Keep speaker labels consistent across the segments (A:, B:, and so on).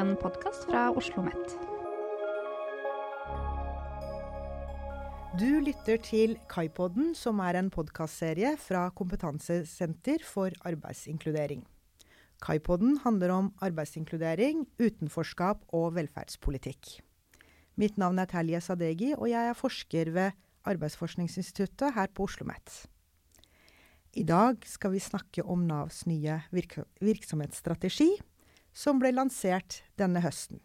A: en podkast fra Oslo OsloMet.
B: Du lytter til Kaipodden, som er en podkastserie fra Kompetansesenter for arbeidsinkludering. Kaipodden handler om arbeidsinkludering, utenforskap og velferdspolitikk. Mitt navn er Talje Sadegi, og jeg er forsker ved Arbeidsforskningsinstituttet her på Oslo OsloMet. I dag skal vi snakke om Navs nye virk virksomhetsstrategi, som ble lansert denne høsten.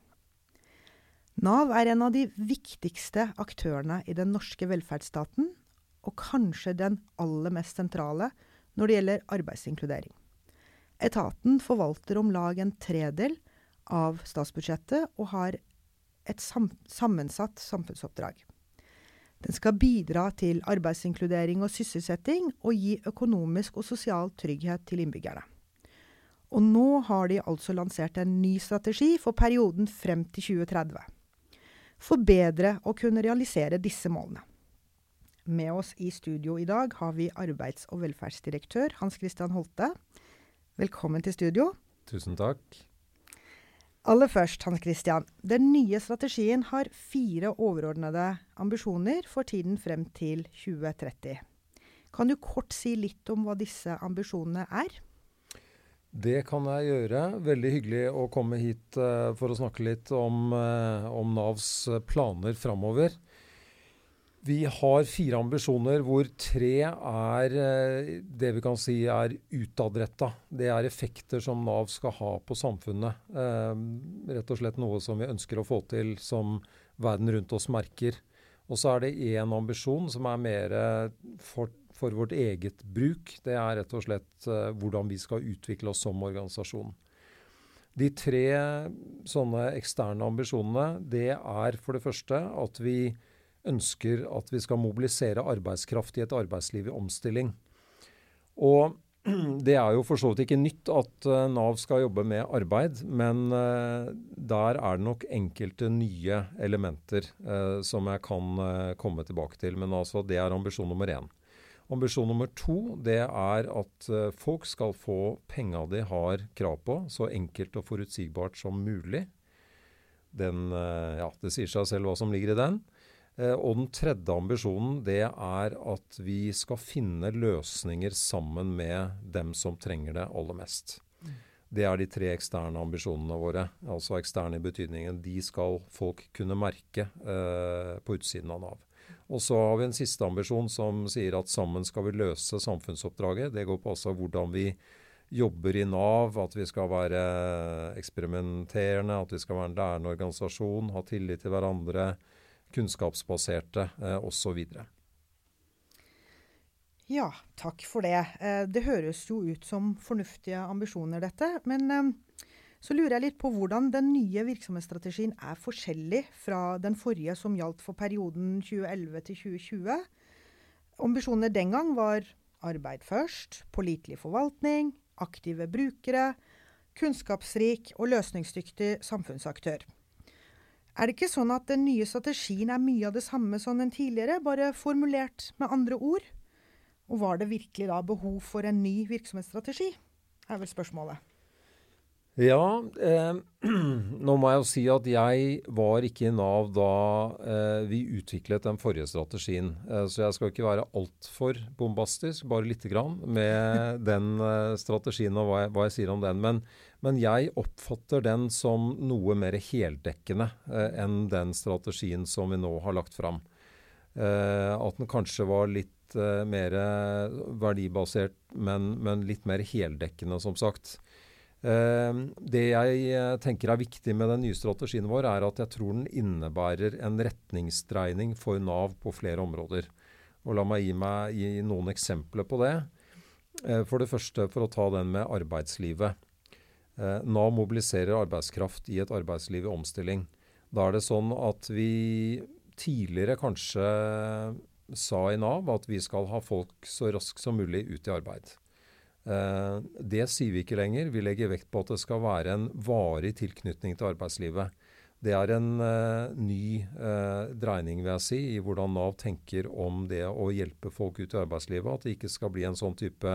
B: Nav er en av de viktigste aktørene i den norske velferdsstaten, og kanskje den aller mest sentrale når det gjelder arbeidsinkludering. Etaten forvalter om lag en tredel av statsbudsjettet og har et sam sammensatt samfunnsoppdrag. Den skal bidra til arbeidsinkludering og sysselsetting, og gi økonomisk og sosial trygghet til innbyggerne. Og nå har de altså lansert en ny strategi for perioden frem til 2030. For bedre å kunne realisere disse målene. Med oss i studio i dag har vi arbeids- og velferdsdirektør Hans Christian Holte. Velkommen til studio.
C: Tusen takk.
B: Aller først, Hans Christian. Den nye strategien har fire overordnede ambisjoner for tiden frem til 2030. Kan du kort si litt om hva disse ambisjonene er?
C: Det kan jeg gjøre. Veldig hyggelig å komme hit uh, for å snakke litt om, uh, om Navs planer framover. Vi har fire ambisjoner hvor tre er eh, det vi kan si er utadretta. Det er effekter som Nav skal ha på samfunnet. Eh, rett og slett noe som vi ønsker å få til som verden rundt oss merker. Og så er det én ambisjon som er mer for, for, vårt eget bruk. Det er rett og slett uh, hvordan vi skal utvikle oss som organisasjon. De tre sånne eksterne ambisjonene, det er for det første at vi ønsker at vi skal mobilisere arbeidskraft i et arbeidsliv i omstilling. Og det er jo for så vidt ikke nytt at uh, Nav skal jobbe med arbeid, men uh, der er det nok enkelte nye elementer som jeg kan komme tilbake til. Men altså, det er ambisjon nummer én. Ambisjon nummer to det er at folk skal få penga de har krav på, så enkelt og forutsigbart som mulig. Den, ja, det sier seg selv hva som ligger i den. Eh, og den tredje ambisjonen det er at vi skal finne løsninger sammen med dem som trenger det aller mest. Det er de tre eksterne ambisjonene våre. Altså eksterne i betydningen de skal folk kunne merke eh, på utsiden av Nav. Og så har vi en siste ambisjon som sier at sammen skal vi løse samfunnsoppdraget. Det går på altså hvordan vi jobber i Nav, at vi skal være eksperimenterende, at vi skal være en lærende organisasjon, ha tillit til hverandre kunnskapsbaserte eh, osv.
B: Ja, takk for det. Eh, det høres jo ut som fornuftige ambisjoner, dette. Men eh, så lurer jeg litt på hvordan den nye virksomhetsstrategien er forskjellig fra den forrige som gjaldt for perioden 2011 til 2020. Ambisjonene den gang var arbeid først, pålitelig forvaltning, aktive brukere, kunnskapsrik og løsningsdyktig samfunnsaktør. Er det ikke sånn at den nye strategien er mye av det samme som den tidligere, bare formulert med andre ord? Og var det virkelig da behov for en ny virksomhetsstrategi, er vel spørsmålet.
C: Ja, eh, nå må jeg jo si at jeg var ikke i Nav da eh, vi utviklet den forrige strategien. Eh, så jeg skal ikke være altfor bombastisk, bare lite grann, med den eh, strategien og hva jeg, hva jeg, sier om den. Men, men jeg oppfatter den som noe mer heldekkende eh, enn den strategien som vi nå har lagt fram. Eh, at den kanskje var litt mer verdibasert, men, men, litt mer heldekkende, som sagt. Eh, det jeg eh, tenker er viktig med den nye strategien vår, er at jeg tror den innebærer en retningsdreining for Nav på flere områder. Og La meg gi, meg, gi noen eksempler på det. Eh, for det første for å ta den med arbeidslivet. Eh, Nav mobiliserer arbeidskraft i et arbeidsliv i omstilling. Da er det sånn at vi tidligere kanskje sa i Nav at vi skal ha folk så raskt som mulig ut i arbeid. Eh, det sier vi ikke lenger. Vi legger vekt på at det skal være en varig tilknytning til arbeidslivet. Det er en uh, ny uh, dreining vil jeg si, i hvordan Nav tenker om det å hjelpe folk ut i arbeidslivet. At det ikke skal bli en sånn type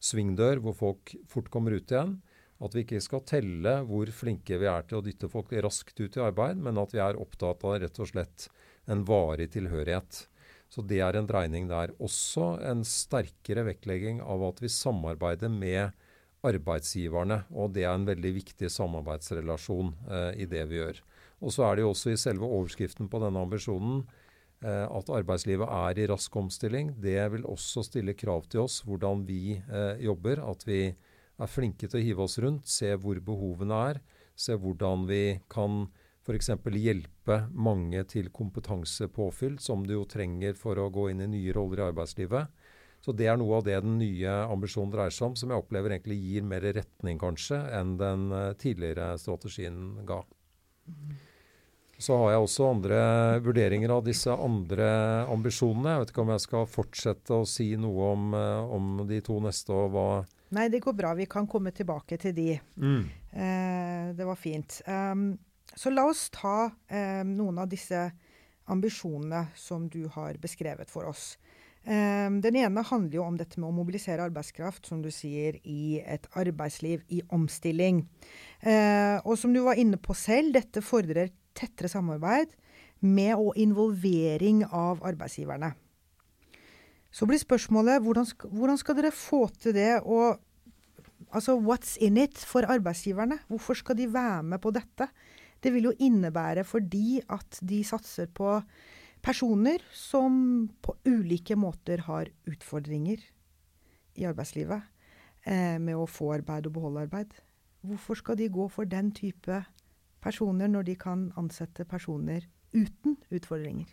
C: svingdør hvor folk fort kommer ut igjen, At vi ikke skal telle hvor flinke vi er til å dytte folk raskt ut i arbeid, men at vi er opptatt av rett og slett en varig tilhørighet. Så det er en dreining der. Også en sterkere vektlegging av at vi samarbeider med arbeidsgiverne. Og det er en veldig viktig samarbeidsrelasjon eh, i det vi gjør. Og så er det jo også i selve overskriften på denne ambisjonen eh, at arbeidslivet er i rask omstilling. Det vil også stille krav til oss hvordan vi eh, jobber. At vi er flinke til å hive oss rundt, se hvor behovene er, se hvordan vi kan f.eks. hjelpe mange til kompetansepåfyll, som du jo trenger for å gå inn i nye roller i arbeidslivet. Så det er noe av det den nye ambisjonen dreier seg om, som jeg opplever egentlig gir mer retning, kanskje, enn den eh, tidligere strategien ga. Så har jeg også andre vurderinger av disse andre ambisjonene. Jeg vet ikke om jeg skal fortsette å si noe om, eh, om de to neste og hva
B: Nei, det går bra. Vi kan komme tilbake til de.
C: mm.
B: Eh, det var fint. Um, så la oss ta eh, noen av disse ambisjonene som du har beskrevet for oss. Eh, den ene handler jo om dette med å mobilisere arbeidskraft, som du sier, i et arbeidsliv i omstilling. Eh, og som du var inne på selv, dette fordrer tettere samarbeid med og involvering av arbeidsgiverne. Så blir spørsmålet hvordan skal, hvordan skal dere få til det? Og altså, what's in it for arbeidsgiverne? Hvorfor skal de være med på dette? Det vil jo innebære fordi at de satser på personer som på ulike måter har utfordringer i arbeidslivet eh, med å få arbeid og beholde arbeid. Hvorfor skal de gå for den type personer når de kan ansette personer uten utfordringer?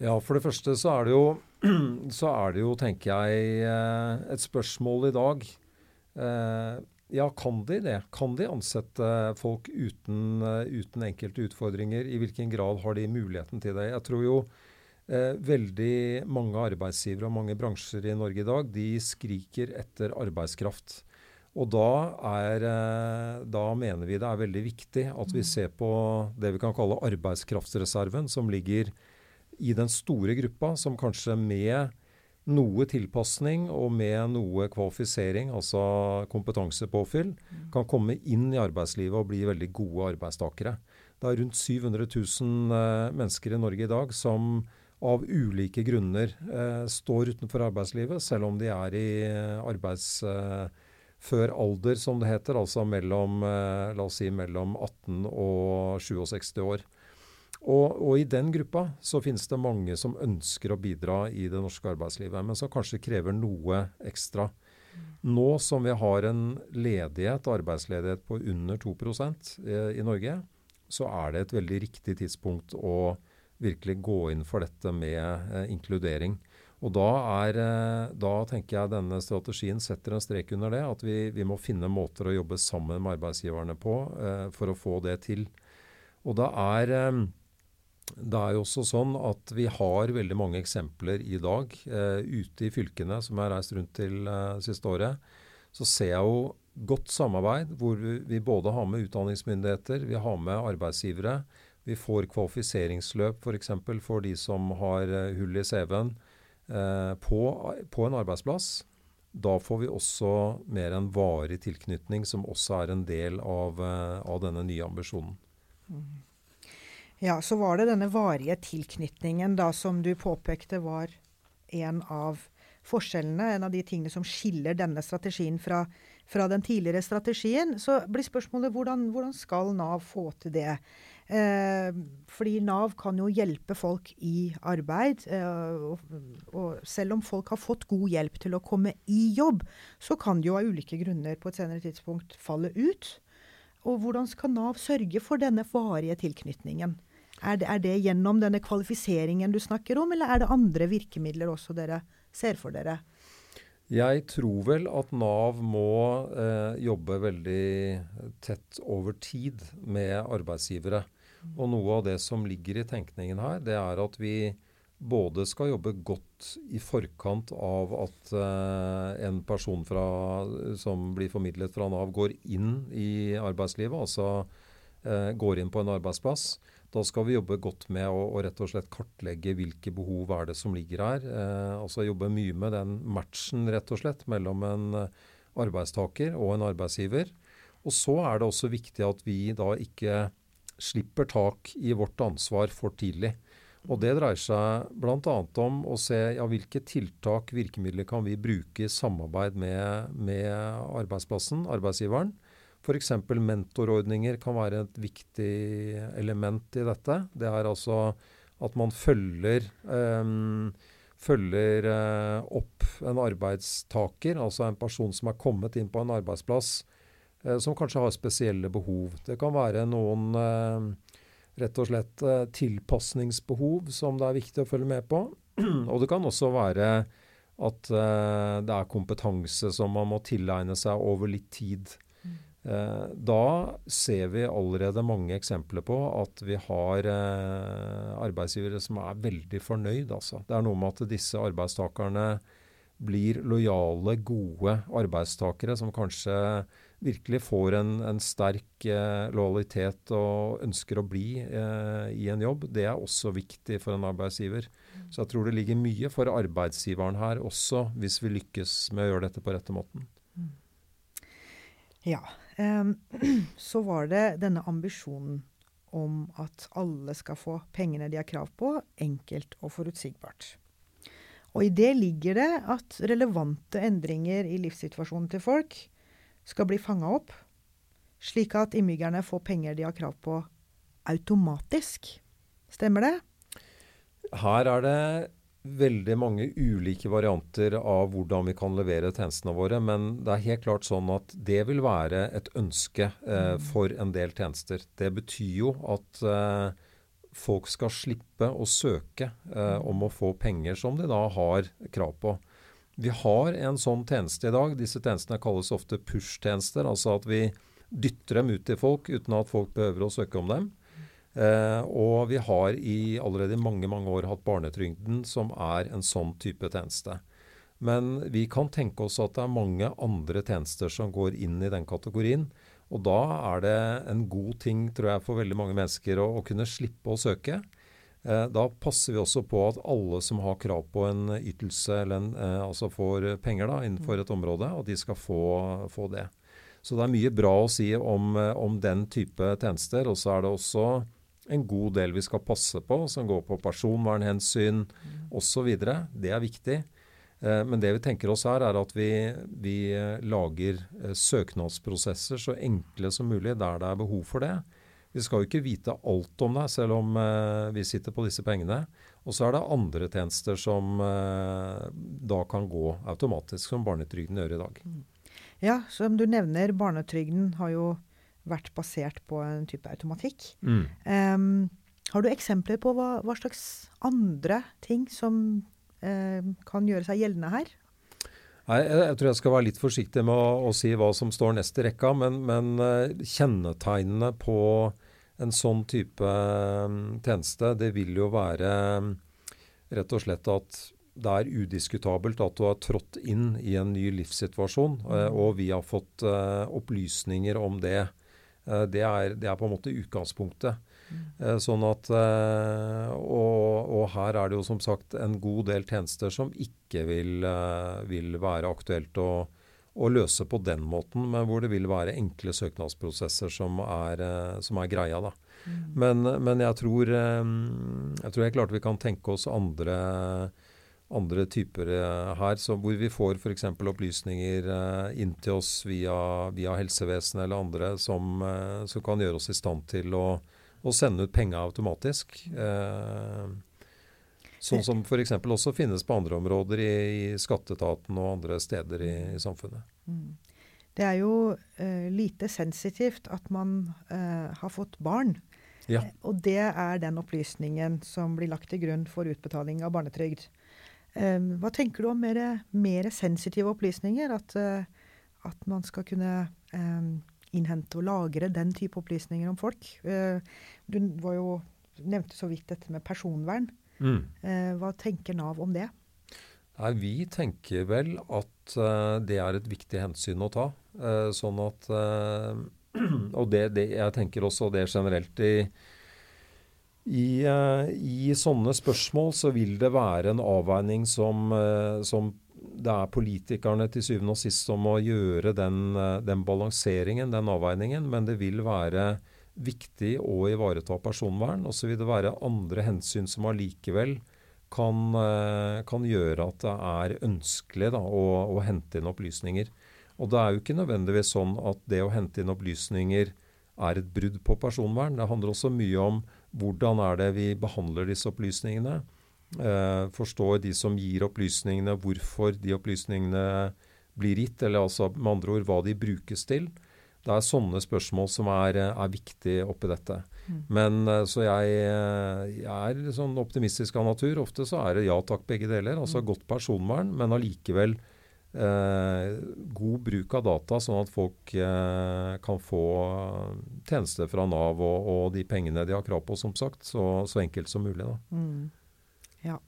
C: Ja, for det første så er det jo, så er det jo tenker jeg, eh, et spørsmål i dag. Eh, ja, kan de det? Kan de ansette folk uten, eh, uten, enkelte utfordringer? I hvilken grad har de muligheten til det? Jeg tror jo eh, veldig mange arbeidsgivere og mange bransjer i Norge i dag de skriker etter arbeidskraft. Og da, er, da, mener vi det er veldig viktig at vi mm. ser på det vi kan kalle arbeidskraftsreserven, som ligger i den store gruppa, som kanskje med noe tilpasning og med noe kvalifisering, altså kompetansepåfyll, mm. kan komme inn i arbeidslivet og bli veldig gode arbeidstakere. Det er rundt 700 000 eh, mennesker i Norge i dag som av ulike grunner eh, står utenfor arbeidslivet, selv om de er i eh, arbeidsfør alder, som det heter, altså mellom, si mellom 18 og 67 år. Og, og, i den gruppa så finnes det mange som ønsker å bidra i det norske arbeidslivet, men som kanskje krever noe ekstra. Nå som vi har en ledighet, arbeidsledighet på under 2 eh, i Norge, så er det et veldig riktig tidspunkt å virkelig gå inn for dette med eh, inkludering. Og da, er, eh, da, tenker jeg denne strategien setter en strek under det. At vi, vi må finne måter å jobbe sammen med arbeidsgiverne på for å få det til. Og da er det er jo også sånn at vi har veldig mange eksempler i dag eh, ute i fylkene som jeg har reist rundt til eh, siste året. Så ser jeg jo godt samarbeid hvor vi, både har med utdanningsmyndigheter, vi har med arbeidsgivere. Vi får kvalifiseringsløp f.eks. For, for de som har eh, hull i CV-en eh, på, på, en arbeidsplass. Da får vi også mer en varig tilknytning, som også er en del av, eh, av denne nye ambisjonen. Mm.
B: Ja, så var det denne varige tilknytningen da som du påpekte var en av forskjellene, en av de tingene som skiller denne strategien fra, fra den tidligere strategien. Så blir spørsmålet hvordan, hvordan skal Nav få til det? Eh, fordi Nav kan jo hjelpe folk i arbeid. Eh, og, og, selv om folk har fått god hjelp til å komme i jobb, så kan de jo av ulike grunner på et senere tidspunkt falle ut. Og hvordan skal Nav sørge for denne varige tilknytningen? Er det, er det, gjennom denne kvalifiseringen du snakker om, eller er det andre virkemidler også dere ser for dere?
C: Jeg tror vel at Nav må eh, jobbe veldig tett over tid med arbeidsgivere. Og noe av det som ligger i tenkningen her, det er at vi både skal jobbe godt i forkant av at eh, en person fra, som blir formidlet fra Nav, går inn i arbeidslivet, altså går inn på en arbeidsplass. Da skal vi jobbe godt med å, å, rett og slett kartlegge hvilke behov er det som ligger her. Eh, altså Jobbe mye med den matchen rett og slett mellom en eh, arbeidstaker og en arbeidsgiver. Og så er det også viktig at vi da ikke slipper tak i vårt ansvar for tidlig. Og Det dreier seg bl.a. om å se ja, hvilke tiltak, virkemidler kan vi bruke i samarbeid med, med arbeidsplassen, arbeidsgiveren. F.eks. mentorordninger kan være et viktig element i dette. Det er altså at man følger, um, følger uh, opp en arbeidstaker, altså en person som er kommet inn på en arbeidsplass uh, som kanskje har spesielle behov. Det kan være noen uh, rett og slett tilpasningsbehov som det er viktig å følge med på. Og det kan også være at det er kompetanse som man må tilegne seg over litt tid. Eh, da ser vi allerede mange eksempler på at vi har eh, arbeidsgivere som er veldig fornøyd. Altså. Det er noe med at disse arbeidstakerne blir lojale, gode arbeidstakere som kanskje virkelig får en, en sterk eh, lojalitet og ønsker å bli i en jobb. Det er også viktig for en arbeidsgiver. Så jeg tror det ligger mye for arbeidsgiveren her også, hvis vi lykkes med å gjøre dette på rette måten.
B: Ja, så var det denne ambisjonen om at alle skal få pengene de har krav på, enkelt og forutsigbart. Og i det ligger det at relevante endringer i livssituasjonen til folk skal bli fanga opp, slik at innbyggerne får penger de har krav på automatisk. Stemmer det?
C: Her er det veldig mange ulike varianter av hvordan vi kan levere tjenestene våre. Men det er helt klart sånn at det vil være et ønske eh, mm. for en del tjenester. Det betyr jo at eh, folk skal slippe å søke eh, om å få penger som de da har krav på. Vi har en sånn tjeneste i dag. Disse tjenestene kalles ofte push-tjenester. Altså at vi dytter dem ut til folk uten at folk behøver å søke om dem. Eh, og vi har i allerede i mange mange år hatt barnetrygden, som er en sånn type tjeneste. Men vi kan tenke oss at det er mange andre tjenester som går inn i den kategorien. Og da er det en god ting tror jeg, for veldig mange mennesker å, å kunne slippe å søke. Eh, da passer vi også på at alle som har krav på en ytelse, eller en, eh, altså får penger da, innenfor et område, at de skal få, få det. Så det er mye bra å si om, eh, om den type tjenester. Og så er det også en god del vi skal passe på, som går på personvernhensyn mm. osv. Det er viktig. Eh, men det vi tenker oss her, er at vi, vi eh, lager eh, søknadsprosesser så enkle som mulig der det er behov for det. Vi skal jo ikke vite alt om det, selv om vi sitter på disse pengene. Og så er det andre tjenester som da kan gå automatisk, som barnetrygden gjør i dag. Mm.
B: Ja, som du nevner, barnetrygden har jo vært basert på en type automatikk. Mm. Um, har du eksempler på hva, hva slags andre ting som uh, kan gjøre seg gjeldende her?
C: Nei, jeg, tror jeg skal være litt forsiktig med å, å si hva som står nest i rekka, men, men uh, kjennetegnene på en sånn type um, tjeneste, det vil jo være rett og slett at det er udiskutabelt at du har trådt inn i en ny livssituasjon, uh, og vi har fått opplysninger om det Eh, det er, det er, på en måte utgangspunktet. Mm. Sånn at, eh, og, og, her er det jo som sagt en god del tjenester som ikke vil, vil være aktuelt å, å, løse på den måten, men hvor det vil være enkle søknadsprosesser som er, som er greia. da. Mm. Men, men jeg, tror, jeg tror helt klart vi kan tenke oss andre andre typer uh, her, hvor vi får f.eks. opplysninger uh, inn til oss via, via helsevesenet eller andre som, uh, som, kan gjøre oss i stand til å, å sende ut penger automatisk. sånn som f.eks. også finnes på andre områder i, i skatteetaten og andre steder i, i samfunnet. Mm.
B: Det er jo lite sensitivt at man har fått barn. Ja. Og det er den opplysningen som blir lagt til grunn for utbetaling av barnetrygd. Um, hva tenker du om mer, mer sensitive opplysninger? At, uh, at, man skal kunne um, innhente og lagre den type opplysninger om folk. Uh, du jo, nevnte så vidt dette med personvern. Mm. Uh, hva tenker Nav om det?
C: Nei, Vi tenker vel at det er et viktig hensyn å ta. sånn at Og det, det, jeg tenker også det generelt i i, uh, I, sånne spørsmål så vil det være en avveining som, uh, som det er politikerne til syvende og sist som må gjøre den, den balanseringen, den avveiningen. Men det vil være viktig å ivareta personvern. Og så vil det være andre hensyn som allikevel kan, kan gjøre at det er ønskelig da, å, å hente inn opplysninger. Og det er jo ikke nødvendigvis sånn at det å hente inn opplysninger er et brudd på personvern. Det handler også mye om hvordan er det vi behandler disse opplysningene. Eh, forstår de som gir opplysningene, hvorfor de opplysningene blir gitt, eller altså med andre ord hva de brukes til. Det er sånne spørsmål som er, er viktige oppi dette. Mm. Men eh, Så jeg, jeg, er sånn optimistisk av natur. Ofte så er det ja takk, begge deler. Altså mm. godt personvern, men allikevel eh, god bruk av data, sånn at folk eh, kan få tjenester fra Nav og, og, de pengene de har krav på, som sagt. Så, så enkelt som mulig.
B: Mm. Ja.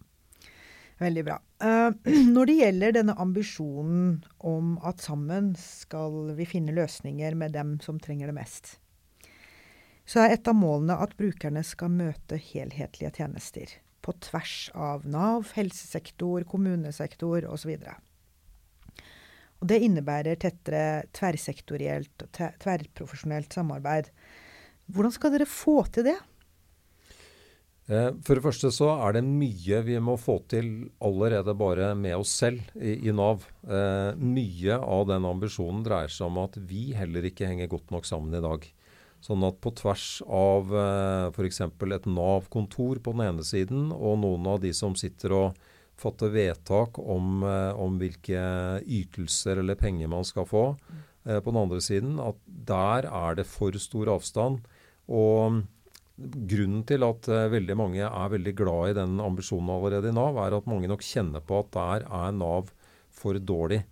B: Veldig bra. Eh, når det gjelder denne ambisjonen om at sammen skal vi finne løsninger med dem som trenger det mest, så er et av målene at brukerne skal møte helhetlige tjenester. På tvers av Nav, helsesektor, kommunesektor osv. Og Det innebærer tettere tverrsektorielt og tverrprofesjonelt samarbeid. Hvordan skal dere få til det?
C: Eh, for det første så er det mye vi må få til allerede bare med oss selv i, i Nav. Eh, mye av den ambisjonen dreier seg om at vi heller ikke henger godt nok sammen i dag. Sånn at på tvers av eh, f.eks. et Nav-kontor på den ene siden, og noen av de som sitter og fatte vedtak om, eh, om, hvilke ytelser eller penger man skal få. Eh, på den andre siden at der er det for stor avstand. Og grunnen til at eh, veldig mange er veldig glad i den ambisjonen allerede i Nav, er at mange nok kjenner på at der er Nav for dårlig.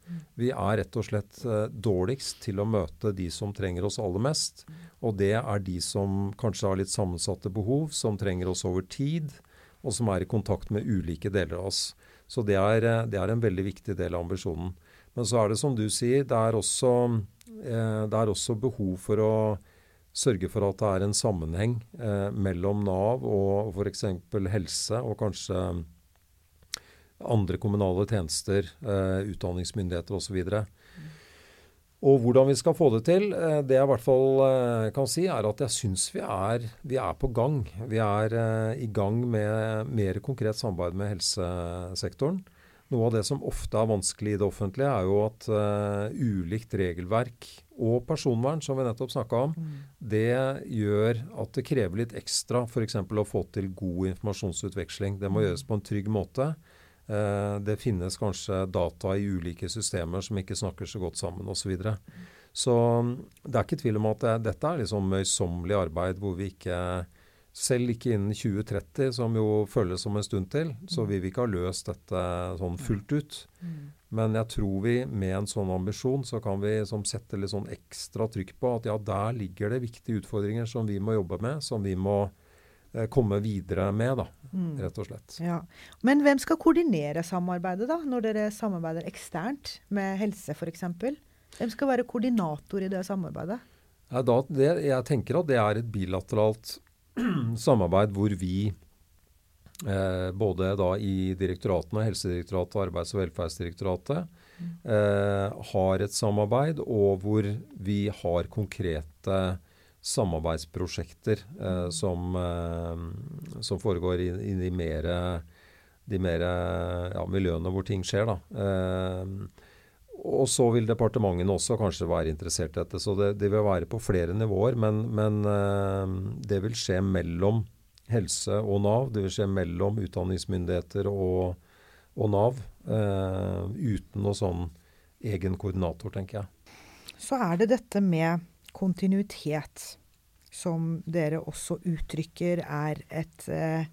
C: Vi er rett og slett dårligst til å møte de som trenger oss aller mest. Og det er de som kanskje har litt sammensatte behov, som trenger oss over tid og som er i kontakt med ulike deler av oss. Så det er, eh, det er en veldig viktig del av ambisjonen. Men så er det som du sier, det er også, eh, det er også behov for å sørge for at det er en sammenheng eh, mellom Nav og f.eks. helse, og kanskje andre kommunale tjenester, utdanningsmyndigheter osv. Og hvordan vi skal få det til, eh, det jeg i hvert fall eh, kan si, er at jeg syns vi, vi, er på gang. Vi er eh, i gang med mer konkret samarbeid med helsesektoren. Noe av det som ofte er vanskelig i det offentlige, er jo at uh, ulikt regelverk og personvern, som vi nettopp snakka om, mm. det gjør at det krever litt ekstra f.eks. å få til god informasjonsutveksling. Det må mm. gjøres på en trygg måte. Eh, det finnes kanskje data i ulike systemer som ikke snakker så godt sammen osv. Så, videre. så mm, det er ikke tvil om at dette er liksom møysommelig arbeid hvor vi ikke selv ikke innen 2030, som jo føles som en stund til, så vil vi ikke ha løst dette sånn fullt ut. Men jeg tror vi med en sånn ambisjon så kan vi som sette litt sånn ekstra trykk på at ja, der ligger det viktige utfordringer som vi må jobbe med, som vi må Eh, komme videre med, da, mm. rett og slett.
B: Ja. Men hvem skal koordinere samarbeidet, da, når dere samarbeider eksternt med helse f.eks.? Hvem skal være koordinator i det samarbeidet?
C: Ja, da, det, jeg tenker at det er et bilateralt samarbeid hvor vi eh, både da i direktoratene, Helsedirektoratet og Arbeids- og velferdsdirektoratet, mm. eh, har et samarbeid, og hvor vi har konkrete samarbeidsprosjekter eh, som, eh, som, foregår i, i de mer, de mer ja, miljøene hvor ting skjer. Eh, og så vil departementene også kanskje være interessert i dette. Så det, det vil være på flere nivåer. Men, men eh, det vil skje mellom helse og Nav. Det vil skje mellom utdanningsmyndigheter og, og Nav. Eh, uten noe sånn egen koordinator, tenker jeg.
B: Så er det dette med kontinuitet, som dere også uttrykker er et, eh,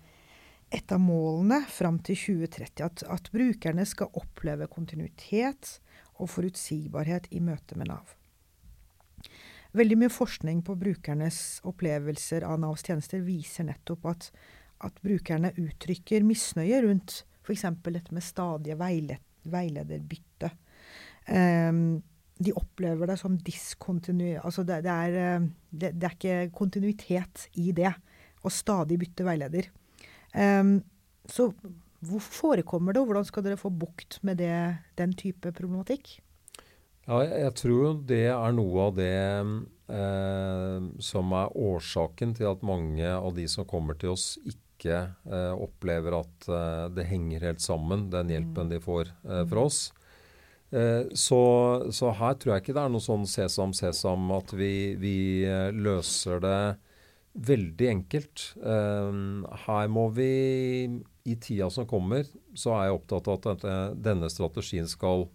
B: et av målene fram til 2030. At, at, brukerne skal oppleve kontinuitet og forutsigbarhet i møte med Nav. Veldig mye forskning på brukernes opplevelser av Navs tjenester viser nettopp at, at brukerne uttrykker misnøye rundt f.eks. dette med stadige veilederbytte. Um, de opplever det som diskontinuitet. Altså det, det, er, eh, det, det, er, ikke kontinuitet i det å stadig bytte veileder. Um, så hvor forekommer det, og hvordan skal dere få bukt med det, den type problematikk?
C: Ja, jeg tror det er noe av det eh, som er årsaken til at mange av de som kommer til oss, ikke eh, opplever at eh, det henger helt sammen, den hjelpen de får eh, fra oss. Eh, så, så, her tror jeg ikke det er noe sånn sesam, sesam at vi, vi eh, løser det veldig enkelt. her må vi i tida som kommer, så er jeg opptatt av at denne strategien skal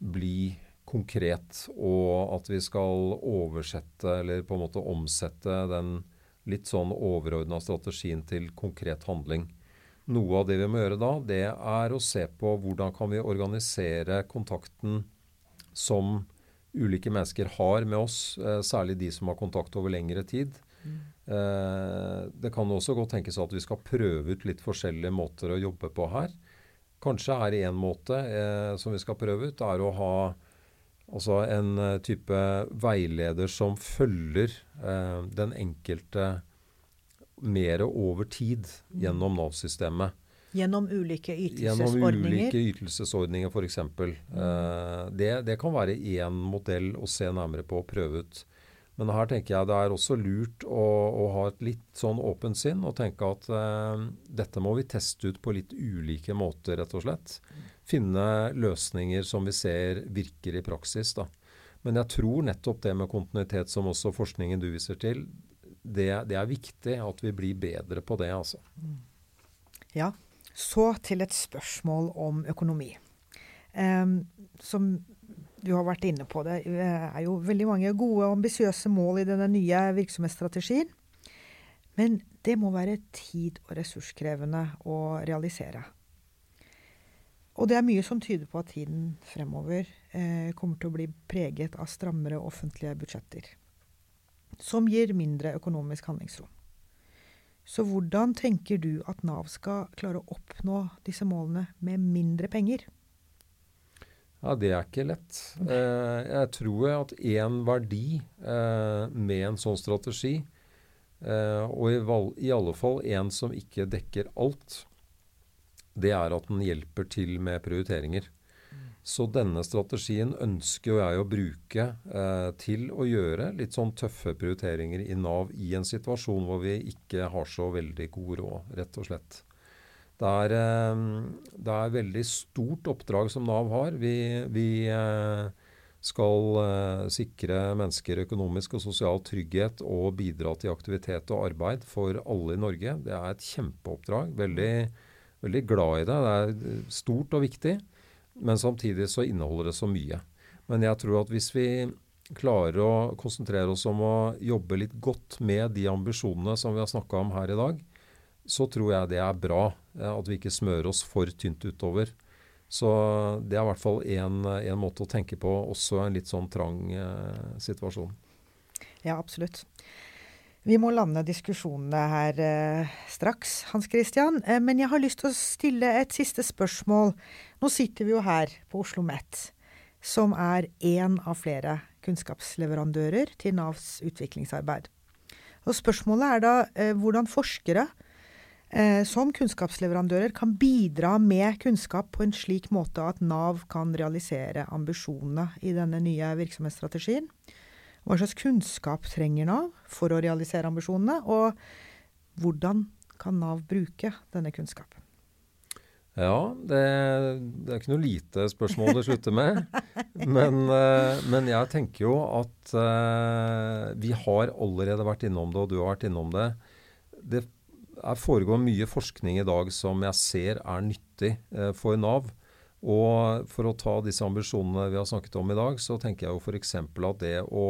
C: bli konkret, og at vi skal oversette, eller på en måte omsette den litt sånn overordna strategien til konkret handling. Noe av det vi må gjøre da, det er å se på hvordan kan vi organisere kontakten som ulike mennesker har med oss, eh, særlig de som har kontakt over lengre tid. Eh, det kan også godt tenkes at vi skal prøve ut litt forskjellige måter å jobbe på her. Kanskje er én måte eh, som vi skal prøve ut, er å ha altså en eh, type veileder som følger eh, den enkelte mer over tid gjennom Nav-systemet.
B: Gjennom ulike ytelsesordninger?
C: Gjennom ulike ytelsesordninger, f.eks. Eh, det, det kan være én modell å se nærmere på og prøve ut. Men her tenker jeg det er også lurt å, å ha et litt sånn åpent sinn og tenke at eh, dette må vi teste ut på litt ulike måter, rett og slett. Finne løsninger som vi ser virker i praksis. da. Men jeg tror nettopp det med kontinuitet, som også forskningen du viser til, det, det er viktig at vi blir bedre på det, altså.
B: Ja. Så til et spørsmål om økonomi. Um, som du har vært inne på det, det er jo veldig mange gode og ambisiøse mål i denne nye virksomhetsstrategien. Men det må være tid- og ressurskrevende å realisere. Og det er mye som tyder på at tiden fremover eh, kommer til å bli preget av strammere offentlige budsjetter. Som gir mindre økonomisk handlingsrom. Så hvordan tenker du at Nav skal klare å oppnå disse målene med mindre penger?
C: Ja, Det er ikke lett. Eh, jeg tror at én verdi eh, med en sånn strategi, eh, og i, i, alle fall en som ikke dekker alt, det er at den hjelper til med prioriteringer. Så denne strategien ønsker jeg å bruke eh, til å gjøre litt sånn tøffe prioriteringer i Nav i en situasjon hvor vi ikke har så veldig god råd, rett og slett. Det er, eh, det er veldig stort oppdrag som Nav har. Vi, vi eh, skal eh, sikre mennesker økonomisk og sosial trygghet og bidra til aktivitet og arbeid for alle i Norge. Det er et kjempeoppdrag. Veldig, veldig glad i det. Det er stort og viktig, men samtidig så inneholder det så mye. Men jeg tror at hvis vi klarer å konsentrere oss om å jobbe litt godt med de ambisjonene som vi har snakka om her i dag, så tror jeg det er bra. At vi ikke smører oss for tynt utover. Så det er i hvert fall en måte å tenke på, også en litt sånn trang eh, situasjon.
B: Ja, absolutt. Vi må lande diskusjonene her eh, straks, Hans Christian. Eh, men jeg har lyst til å stille et siste spørsmål. Nå sitter vi jo her på Oslo OsloMet, som er én av flere kunnskapsleverandører til Navs utviklingsarbeid. Og spørsmålet er da eh, hvordan forskere eh, som kunnskapsleverandører kan bidra med kunnskap på en slik måte at Nav kan realisere ambisjonene i denne nye virksomhetsstrategien. Hva slags kunnskap trenger Nav for å realisere ambisjonene, og hvordan kan Nav bruke denne kunnskapen?
C: Ja, det, det, er ikke noe lite spørsmål det slutter med. Men, uh, men, jeg tenker jo at uh, vi har allerede vært innom det, og du har vært innom det. Det foregår mye forskning i dag som jeg ser er nyttig eh, for Nav. Og for å ta disse ambisjonene vi har snakket om i dag, så tenker jeg jo f.eks. at det å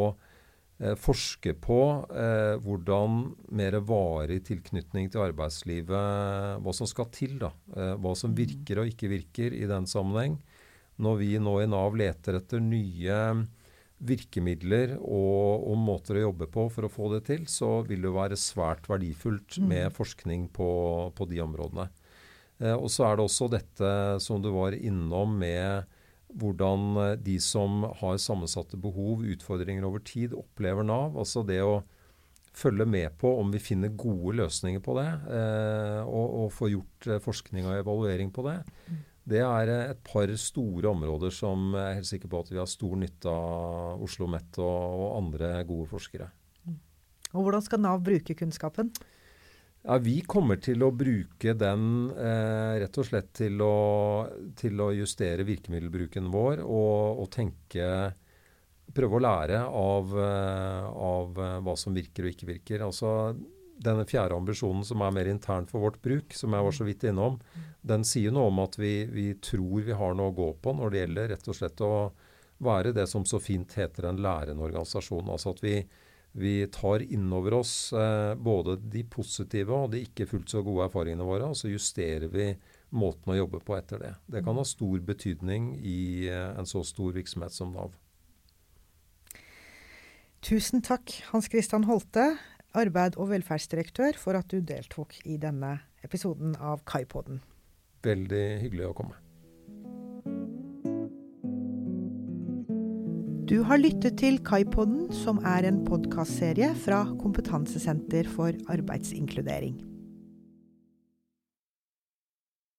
C: eh, forske på eh, hvordan mer varig tilknytning til arbeidslivet Hva som skal til, da. Eh, hva som virker og ikke virker i den sammenheng. Når vi nå i Nav leter etter nye virkemidler og, og, måter å jobbe på for å få det til, så vil det være svært verdifullt mm. med forskning på, på de områdene. Eh, og så er det også dette som du var innom med hvordan eh, de som har sammensatte behov, utfordringer over tid, opplever Nav. Altså det å følge med på om vi finner gode løsninger på det, eh, og, og få gjort forskning og evaluering på det. Det er et par store områder som jeg er helt sikker på at vi har stor nytte av Oslo OsloMet og, og, andre gode forskere.
B: Og Hvordan skal Nav bruke kunnskapen?
C: Ja, Vi kommer til å bruke den eh, rett og slett til å, til å, justere virkemiddelbruken vår og, og tenke prøve å lære av, eh, av, eh, hva som virker og ikke virker. Altså, denne fjerde ambisjonen som er mer intern for vårt bruk, som jeg var så vidt innom, den sier noe om at vi, vi tror vi har noe å gå på når det gjelder rett og slett å være det som så fint heter en lærende organisasjon. Altså at vi, vi tar innover oss eh, både de positive og de ikke fullt så gode erfaringene våre, og så justerer vi måten å jobbe på etter det. Det kan ha stor betydning i eh, en så stor virksomhet som Nav.
B: Tusen takk, Hans Christian Holte, arbeid- og velferdsdirektør, for at du deltok i denne episoden av Kaipoden.
C: Veldig hyggelig å komme.
B: Du har lyttet til Kaipodden, som er en podkastserie fra Kompetansesenter for arbeidsinkludering.